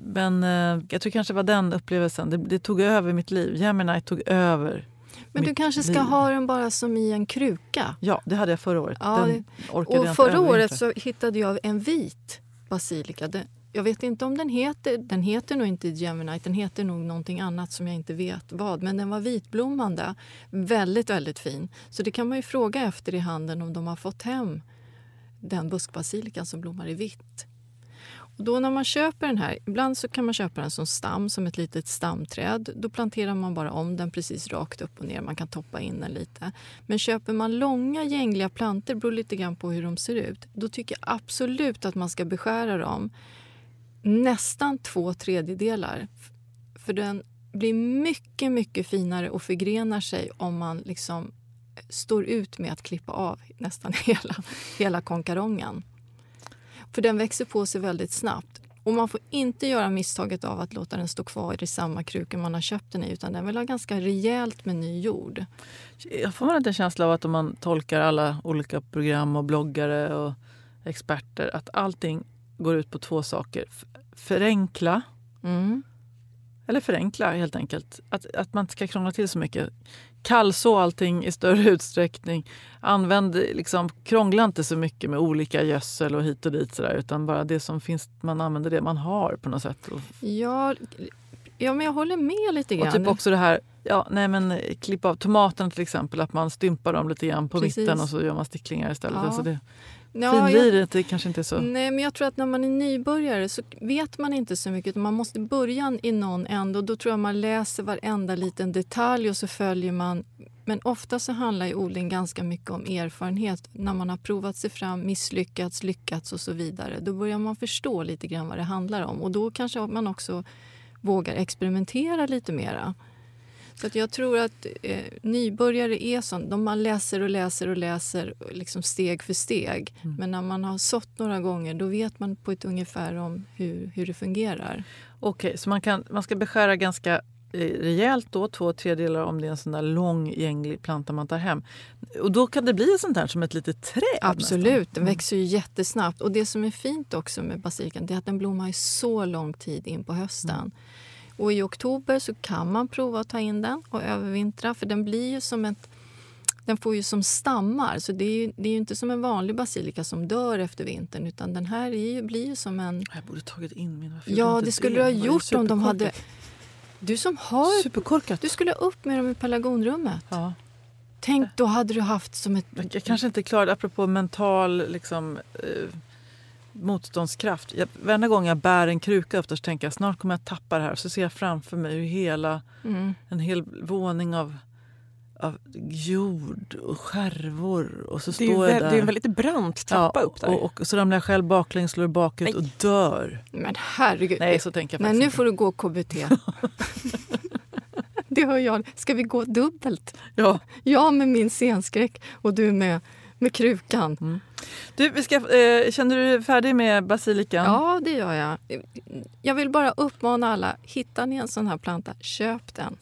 Men eh, jag tror kanske det var den upplevelsen. Det, det tog över mitt liv. Gemini tog över. Men du kanske ska liv. ha den bara som i en kruka. Ja, det hade jag förra året. Ja, Och förra året så hittade jag en vit basilika. Den, jag vet inte om den heter, den heter nog inte Geminite, den heter nog någonting annat som jag inte vet vad. Men den var vitblommande, väldigt, väldigt fin. Så det kan man ju fråga efter i handeln om de har fått hem den buskbasilikan som blommar i vitt. Och då när man köper den här, ibland så kan man köpa den som stam, som ett litet stamträd. Då planterar man bara om den precis rakt upp och ner. Man kan toppa in den lite. Men köper man långa gängliga plantor, beror lite grann på hur de ser ut, då tycker jag absolut att man ska beskära dem nästan två tredjedelar. För den blir mycket, mycket finare och förgrenar sig om man liksom eh, står ut med att klippa av nästan (laughs) hela, hela konkarongen. För den växer på sig väldigt snabbt. Och man får inte göra misstaget av att låta den stå kvar i samma kruka man har köpt den i utan den vill ha ganska rejält med ny jord. Jag får inte en känsla av att om man tolkar alla olika program och bloggare och experter att allting går ut på två saker. Förenkla, Mm. eller förenkla helt enkelt. Att, att man inte ska krångla till så mycket. Kallså allting i större (laughs) utsträckning. Använd, liksom, krångla inte så mycket med olika gödsel och hit och dit sådär, utan bara det som finns, man använder det man har på något sätt. Ja, ja, men jag håller med lite grann. och typ också det här Ja, nej men eh, klippa av tomaterna till exempel, att man stympar dem lite grann på Precis. mitten och så gör man sticklingar istället. Ja. Alltså det, Ja, jag- finliret det kanske inte är så... Nej, men jag tror att när man är nybörjare så vet man inte så mycket. utan Man måste börja i någon ände och då tror jag man läser varenda liten detalj och så följer man. Men ofta så handlar ju odling ganska mycket om erfarenhet. När man har provat sig fram, misslyckats, lyckats och så vidare. Då börjar man förstå lite grann vad det handlar om och då kanske man också vågar experimentera lite mera. Så att jag tror att eh, nybörjare är sånt. De man läser och läser och läser liksom steg för steg. Men när man har sått några gånger då vet man på ett ungefär om hur, hur det fungerar. Okej, så man, kan, man ska beskära ganska eh, rejält då, två tredjedelar om det är en sån där lång gänglig planta man tar hem. Och då kan det bli sånt här som ett litet träd Absolut, den nästan. växer ju jättesnabbt. Och det som är fint också med basilikan det är att den blommar så lång tid in på hösten. Och i oktober så kan man prova att ta in den och övervintra för den blir ju som ett den får ju som stammar, så det är ju, det är inte som en vanlig basilika som dör efter vintern utan den här är ju, blir ju som en... Jag borde tagit in min. Ja, det skulle du ha gjort om de hade... Du som har... Superkorkat. Du skulle upp med dem i pelargonrummet. Ja. Tänk, då hade du haft som ett... Jag kanske inte klarade, apropå mental liksom, eh, motståndskraft. Jag, varenda gång jag bär en kruka upp så tänker jag snart kommer jag tappa det här. Så ser jag framför mig hur hela, Mm. en hel våning av, av jord och skärvor. Och så Det står jag väl, där. det är en väldigt brant trappa upp där. och, och så ramlar jag själv baklänges, slår bakut och dör. Men herregud. Nej, så tänker jag Nej, faktiskt nu inte. får du gå KBT. (laughs) det hör jag. Ska vi gå dubbelt? Ja. Jag med min scenskräck och du med, med krukan. Mm. Du, vi ska, eh, känner du dig färdig med basilikan? Ja, det gör jag. Jag vill bara uppmana alla, hittar ni en sån här planta, köp den.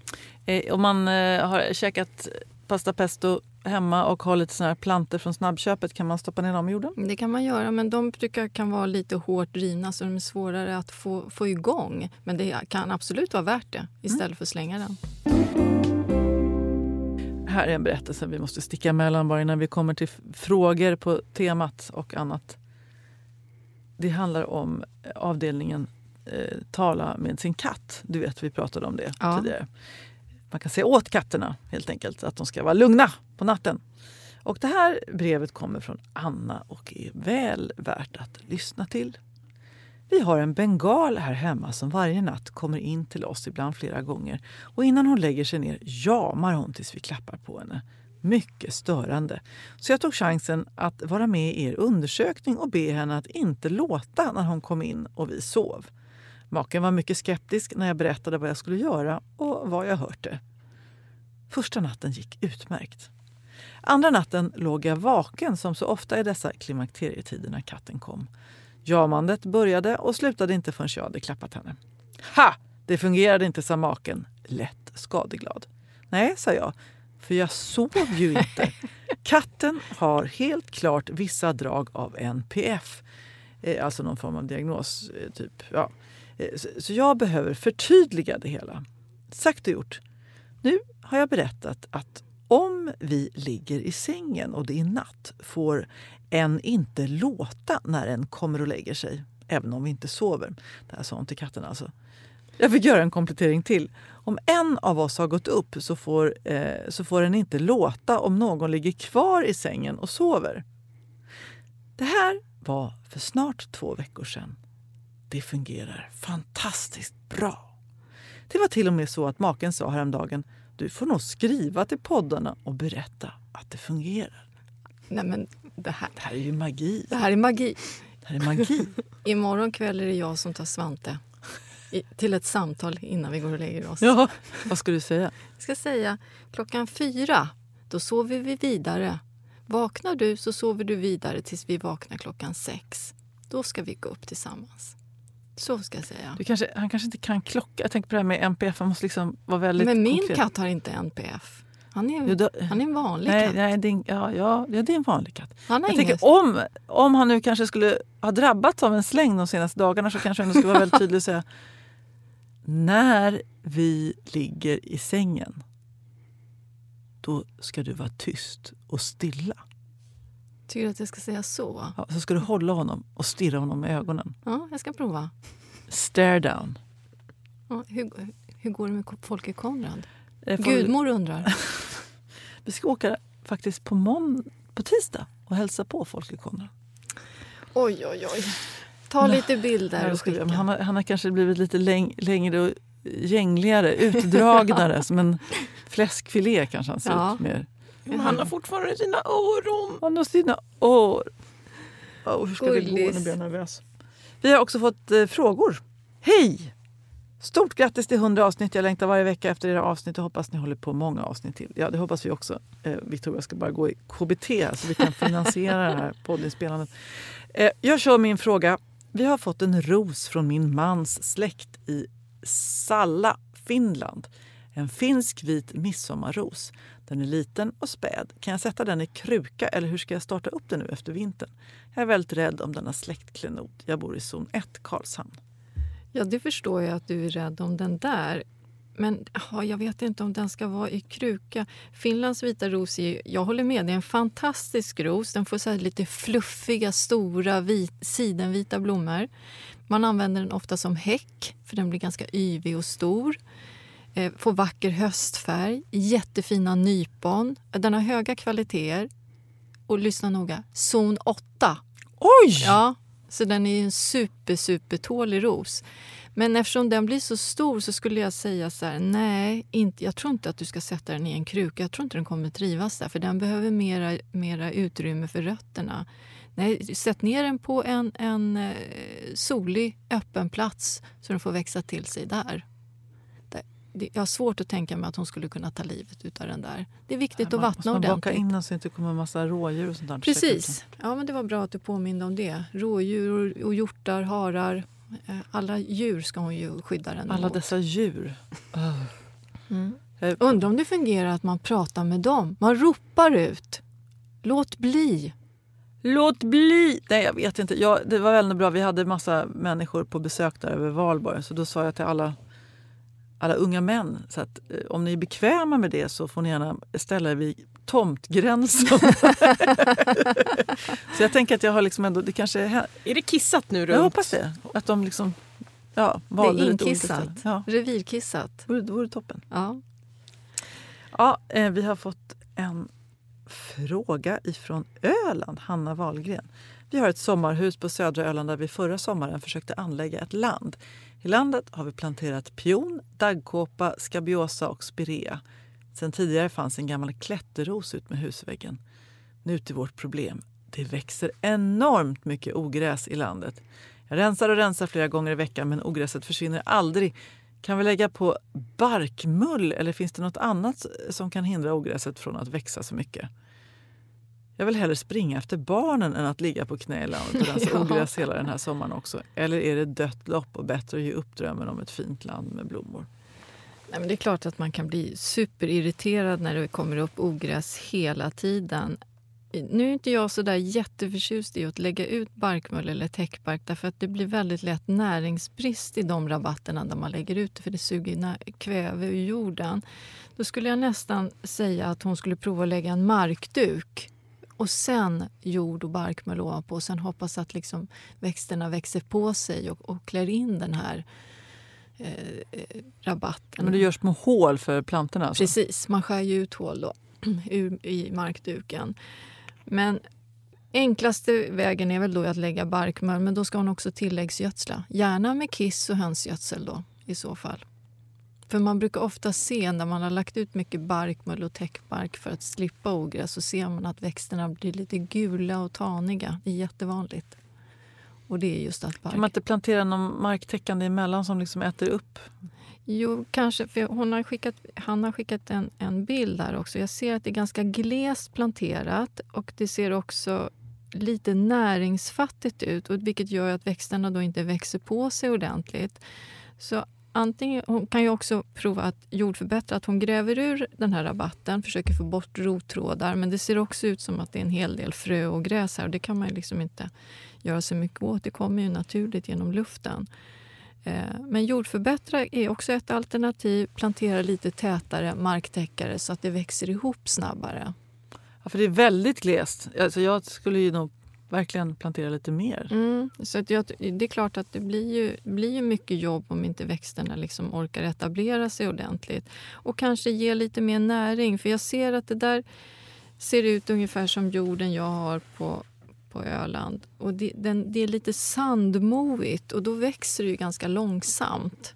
Eh, om man eh, har käkat pasta pesto hemma och har lite såna här plantor från snabbköpet kan man stoppa ner dem i jorden? Det kan man göra, men de tycker jag kan vara lite hårt drivna så de är svårare att få, få igång. Men det kan absolut vara värt det istället för att slänga den. Här är en berättelse vi måste sticka emellan bara innan vi kommer till frågor på temat och annat. Det handlar om eh, avdelningen eh, Tala med sin katt. Du vet, vi pratade om det Ja. tidigare. Man kan säga åt katterna helt enkelt att de ska vara lugna på natten. Och det här brevet kommer från Anna och är väl värt att lyssna till. Vi har en bengal här hemma som varje natt kommer in till oss, ibland flera gånger. Och innan hon lägger sig ner jamar hon tills vi klappar på henne. Mycket störande. Så jag tog chansen att vara med i er undersökning och be henne att inte låta när hon kom in och vi sov. Maken var mycket skeptisk när jag berättade vad jag skulle göra och vad jag hörte. Första natten gick utmärkt. Andra natten låg jag vaken som så ofta i dessa klimakterietider när katten kom. Jamandet började och slutade inte förrän jag hade klappat henne. Ha! Det fungerade inte, sa maken, lätt skadeglad. Nej, sa jag, för jag sov ju inte. (laughs) Katten har helt klart vissa drag av NPF, eh, alltså någon form av diagnos. eh, Typ. Ja. Eh, så- Så jag behöver förtydliga det hela. Sagt och gjort. Nu har jag berättat att om vi ligger i sängen och det är natt får en inte låta när en kommer och lägger sig, även om vi inte sover. Det här sa hon till katten alltså. Jag fick göra en komplettering till. Om en av oss har gått upp så får, eh, så får den inte låta om någon ligger kvar i sängen och sover. Det här var för snart två veckor sedan. Det fungerar fantastiskt bra. Det var till och med så att maken sa häromdagen du får nog skriva till poddarna och berätta att det fungerar. Nej, men det här, Det här är ju magi. det här är magi. Det här är magi. (laughs) Imorgon kväll är det jag som tar Svante i, till ett samtal innan vi går och lägger oss. ja, vad ska du säga? Jag ska säga klockan fyra, då sover vi vidare. Vaknar du så sover du vidare tills vi vaknar klockan sex. Då ska vi gå upp tillsammans. Så ska jag säga. Kanske, han kanske inte kan klocka. Jag tänker på det här med NPF. Han måste liksom vara väldigt Men min konkret. katt har inte NPF. Han är, Jo, då- han är en vanlig Nej, katt. nej det, är, en- ja, ja, det är en vanlig katt. Han har Jag tänker, om, om han nu kanske skulle ha drabbats av en släng de senaste dagarna så kanske han skulle vara väldigt tydlig och säga (laughs) när vi ligger i sängen då ska du vara tyst och stilla. Tycker du att jag ska säga så? Ja, så ska du hålla honom och stirra honom i ögonen. Ja, jag ska prova. Stare down. Ja, hur, hur går det med Folke Konrad? Gudmor undrar. (laughs) vi ska åka faktiskt på, mån på tisdag och hälsa på Folke Konrad. Oj, oj, oj. Ta lite bilder och skicka. Han har, han har kanske blivit lite läng längre och gängligare, utdragnare. som en (laughs) fläskfilé kanske han ser ja. ut mer. Men han har fortfarande sina öron. Han har sina år. Oh, hur ska Gullis. det gå? Nu blir jag nervös. Vi har också fått eh, frågor. Hej! Stort grattis till 100 avsnitt. Jag längtar varje vecka efter era avsnitt och hoppas ni håller på många avsnitt till. Ja, det hoppas vi också. Eh, Victoria ska bara gå i KBT så vi kan (laughs) finansiera det här poddinspelandet. Eh, jag kör min fråga. Vi har fått en ros från min mans släkt i Salla, Finland. En finsk vit midsommarros. Den är liten och späd. Kan jag sätta den i kruka eller hur ska jag starta upp den nu efter vintern? Jag är väldigt rädd om denna släktklenod. Jag bor i zon 1, Karlshamn. Ja, det förstår jag att du är rädd om den där. Men ja, jag vet inte om den ska vara i kruka. Finlands vita ros är, jag håller med, det är en fantastisk ros. Den får så lite fluffiga, stora, vit, sidenvita blommor. Man använder den ofta som häck, för den blir ganska yvig och stor. Eh, får vacker höstfärg, jättefina nypon. Den har höga kvaliteter. Och lyssna noga, zon 8. Oj! Ja, så den är en super, super tålig ros. Men eftersom den blir så stor så skulle jag säga så här, nej, inte, jag tror inte att du ska sätta den i en kruka. Jag tror inte den kommer trivas där, för den behöver mera, mera utrymme för rötterna. Nej, sätt ner den på en, en eh, solig, öppen plats så den får växa till sig där. Jag har svårt att tänka mig att hon skulle kunna ta livet av den där. Det är viktigt ja, att vattna ordentligt. Man baka in den så att det inte kommer en massa rådjur och sånt där. Precis. Ja, men det var bra att du påminde om det. Rådjur och hjortar, harar. Eh, alla djur ska hon ju skydda den Alla mot. dessa djur. Mm. Undrar om det fungerar att man pratar med dem. Man ropar ut. Låt bli. Låt bli! Nej, jag vet inte. Ja, det var väldigt bra. Vi hade massa människor på besök där över valborg. Så då sa jag till alla, alla unga män så att eh, om ni är bekväma med det så får ni gärna ställa er vid tomtgränsen. (laughs) så jag tänker att jag har liksom ändå... Det kanske är, är det kissat nu runt? Jag hoppas det. Att de liksom ja, valde det är inkissat. Ja. Revirkissat. Det vore, toppen. Ja. Ja, eh, vi har fått en fråga ifrån Öland, Hanna Wahlgren. Vi har ett sommarhus på södra Öland där vi förra sommaren försökte anlägga ett land. I landet har vi planterat pion, daggkåpa, skabiosa och spirea. Sen tidigare fanns en gammal klätterros ut med husväggen. Nu till vårt problem. Det växer enormt mycket ogräs i landet. Jag rensar och rensar flera gånger i veckan men ogräset försvinner aldrig. Kan vi lägga på barkmull eller finns det något annat som kan hindra ogräset från att växa så mycket? Jag vill hellre springa efter barnen än att ligga på knä i landet och rensa (laughs) ja. ogräs hela den här sommaren också. Eller är det dött lopp och bättre att ge upp drömmen om ett fint land med blommor? Nej, men det är klart att man kan bli superirriterad när det kommer upp ogräs hela tiden. Nu är inte jag så där jätteförtjust i att lägga ut barkmull eller täckbark därför att det blir väldigt lätt näringsbrist i de rabatterna där man lägger ut det för det suger kväve ur jorden. Då skulle jag nästan säga att hon skulle prova att lägga en markduk och sen jord och barkmull ovanpå och sen hoppas att liksom växterna växer på sig och, och klär in den här eh, eh rabatten. Men det görs små hål för plantorna? Alltså. Precis, man skär ju ut hål då, (clears throat) ur, i markduken. Men enklaste vägen är väl då att lägga barkmull, men då ska hon också tilläggsgödsla. Gärna med kiss och hönsgödsel då i så fall. För man brukar ofta se när man har lagt ut mycket barkmull och täckbark för att slippa ogräs så ser man att växterna blir lite gula och taniga. Det är jättevanligt. Och det är just att bark... Kan man inte plantera någon marktäckande emellan som liksom äter upp? Jo, kanske. För hon har skickat, han har skickat en, en bild där också. Jag ser att det är ganska glest planterat och det ser också lite näringsfattigt ut och vilket gör att växterna då inte växer på sig ordentligt. Så antingen, hon kan ju också prova att jordförbättra, att hon gräver ur den här rabatten, försöker få bort rottrådar. Men det ser också ut som att det är en hel del frö och gräs här och det kan man liksom inte göra så mycket åt. Det kommer ju naturligt genom luften. Eh, men jordförbättra är också ett alternativ. Plantera lite tätare marktäckare så att det växer ihop snabbare. Ja, för det är väldigt glest. Alltså jag skulle ju nog verkligen plantera lite mer. Mm, så att jag, det är klart att det blir ju, blir ju mycket jobb om inte växterna liksom orkar etablera sig ordentligt. Och kanske ge lite mer näring. För jag ser att det där ser ut ungefär som jorden jag har på, på Öland. Och det, den, det är lite sandmoigt och då växer det ju ganska långsamt.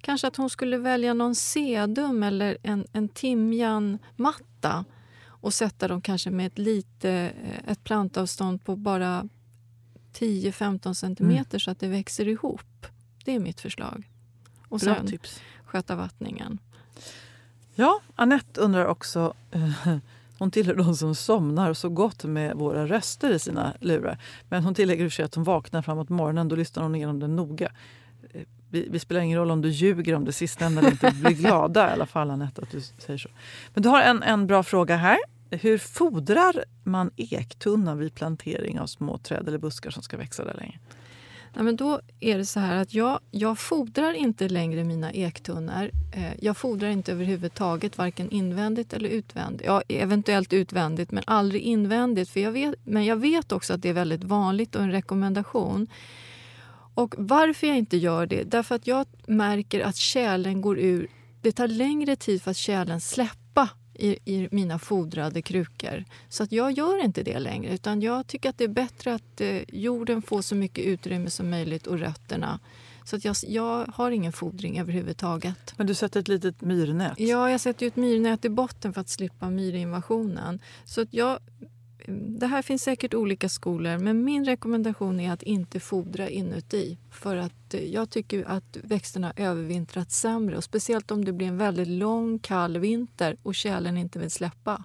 Kanske att hon skulle välja någon sedum eller en, en timjanmatta och sätta dem kanske med ett, lite, eh, ett plantavstånd på bara 10-15 centimeter så att det växer ihop. Det är mitt förslag. Och Bra sen tips. sköta vattningen. Ja, Annette undrar också... Eh, (laughs) hon tillhör de som somnar så gott med våra röster i sina lurar. Men hon tillägger för sig att hon vaknar framåt morgonen. Då lyssnar hon igenom den noga. Eh, Vi, vi spelar ingen roll om du ljuger om det sistnämnda eller inte. Vi blir glada i alla fall, Anette, att du säger så. Men du har en, en bra fråga här. Hur fodrar man ektunnan vid plantering av små träd eller buskar som ska växa där länge? Ja, men då är det så här att jag, jag fodrar inte längre mina ektunnor. Eh, jag fodrar inte överhuvudtaget, varken invändigt eller utvändigt. Ja, eventuellt utvändigt, men aldrig invändigt. För jag vet, men jag vet också att det är väldigt vanligt och en rekommendation. Och varför jag inte gör det? Därför att jag märker att kärlen går ur. Det tar längre tid för att kärlen släppa i, i mina fodrade krukor. Så att jag gör inte det längre. Utan Jag tycker att det är bättre att eh, jorden får så mycket utrymme som möjligt och rötterna. Så att jag, jag har ingen fodring överhuvudtaget. Men du sätter ett litet myrnät? Ja, jag sätter ett myrnät i botten för att slippa myrinvasionen. Så att jag, det här finns säkert olika skolor, men min rekommendation är att inte fodra inuti. För att eh, jag tycker att växterna har övervintrat sämre. Och speciellt om det blir en väldigt lång, kall vinter och kärlen inte vill släppa.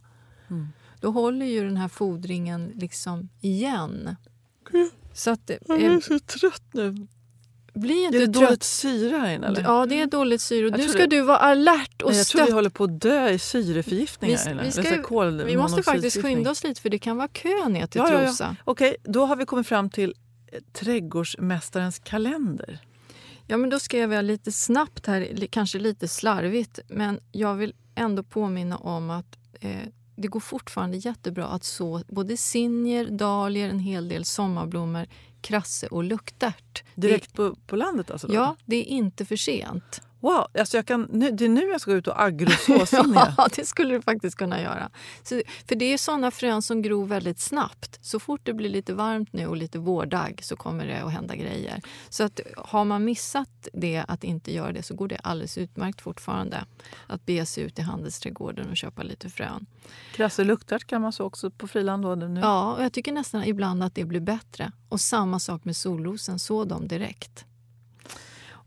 Mm. Då håller ju den här fodringen liksom igen. Så att, Jag eh, är så trött nu. Bli Är inte det trött. dåligt syre här inne? Eller? Ja, det är dåligt syre. Och nu ska det- du vara alert och Nej, jag tror vi håller på att dö i syreförgiftning Vi- här inne. vi ska- kol- Vi måste faktiskt skynda oss lite för det kan vara kö ner till Ja, ja, ja. Trosa. Okej, då har vi kommit fram till eh, trädgårdsmästarens kalender. Ja, men då skrev jag lite snabbt här, kanske lite slarvigt, men jag vill ändå påminna om att eh, det går fortfarande jättebra att så både sinjer, dahlior, en hel del sommarblommor, krasse och luktärt. Direkt på, på landet alltså? Det, Då? ja, det är inte för sent. Wow, alltså jag kan, nu, det är nu jag ska gå ut och agrosåsa (laughs) ner. Ja, det skulle du faktiskt kunna göra. Så, för det är såna frön som gror väldigt snabbt. Så fort det blir lite varmt nu och lite vårdag så kommer det att hända grejer. Så att har man missat det, att inte göra det, så går det alldeles utmärkt fortfarande. Att bege sig ut i handelsträdgården och köpa lite frön. Krasse luktärt kan man så också på friland nu. Ja, och jag tycker nästan ibland att det blir bättre. Och samma sak med solrosen, så dem direkt.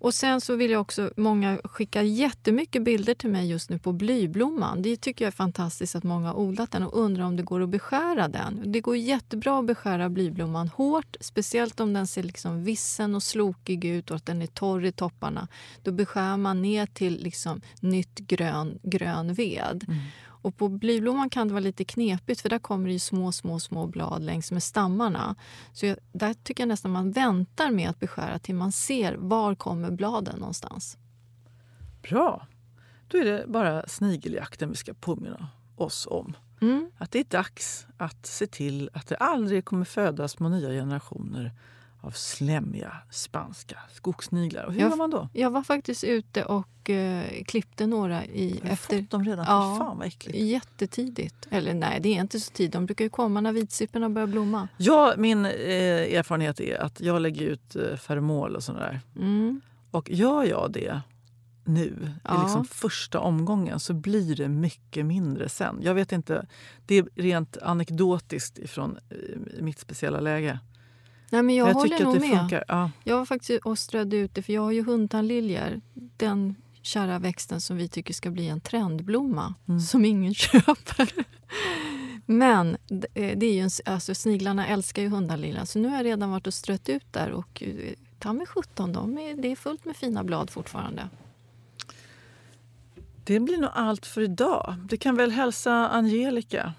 Och sen så vill jag också, många skickar jättemycket bilder till mig just nu på blyblomman. Det tycker jag är fantastiskt att många har odlat den och undrar om det går att beskära den. Det går jättebra att beskära blyblomman hårt, speciellt om den ser liksom vissen och slokig ut och att den är torr i topparna. Då beskär man ner till liksom nytt grön, grön ved. Mm. Och på blyblomman kan det vara lite knepigt för där kommer det små, små, små blad längs med stammarna. Så jag, där tycker jag nästan man väntar med att beskära till man ser var kommer bladen någonstans. Bra. Då är det bara snigeljakten vi ska påminna oss om. Mm. Att det är dags att se till att det aldrig kommer födas små nya generationer av slemmiga spanska skogssniglar. Och hur Jag- gör man då? Jag var faktiskt ute och eh, klippte några i, Har efter fått dem redan? Ja. Fan vad äckligt. jättetidigt. Eller nej, det är inte så tidigt. De brukar ju komma när vitsipporna börjar blomma. Ja, min eh, erfarenhet är att jag lägger ut eh, feromol och sånt där. Mm. Och gör jag det nu, Ja. i liksom första omgången, så blir det mycket mindre sen. Jag vet inte, det är rent anekdotiskt från eh, mitt speciella läge. Nej, men jag, jag håller nog att det med. funkar. Ja. Jag var faktiskt och strödde ut det, för jag har ju hundtandliljor. Den kära växten som vi tycker ska bli en trendblomma, Mm. som ingen (laughs) köper. Men eh, det är ju en, alltså, sniglarna älskar ju hundaliljan, så nu har jag redan varit och strött ut där. Och eh, ta med 17, de är, det är fullt med fina blad fortfarande. Det blir nog allt för idag. Du kan väl hälsa Angelica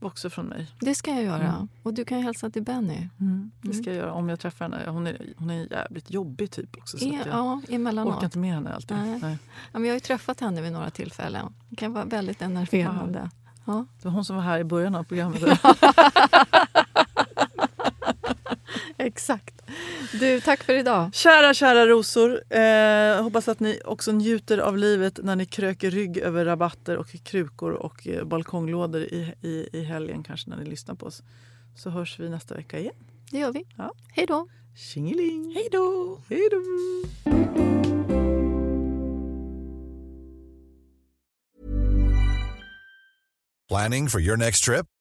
också från mig. Det ska jag göra. Mm. Och du kan hälsa till Benny. Det ska jag göra om jag träffar henne. Hon är, hon är jävligt jobbig typ också. Så E, jag ja, emellanåt. orkar inte med henne alltid. Nej. Nej. Ja, men jag har träffat henne vid några tillfällen. Det kan vara väldigt enerverande. Ja. Det var hon som var här i början av programmet. (laughs) Exakt. Du, tack för idag. Kära, kära rosor. Eh, hoppas att ni också njuter av livet när ni kröker rygg över rabatter och krukor och eh, balkonglådor i, i, i helgen kanske när ni lyssnar på oss. Så hörs vi nästa vecka igen. Det gör vi. Ja. Hej då. Tjingeling! Hej då! Hej då! Planning for your next trip?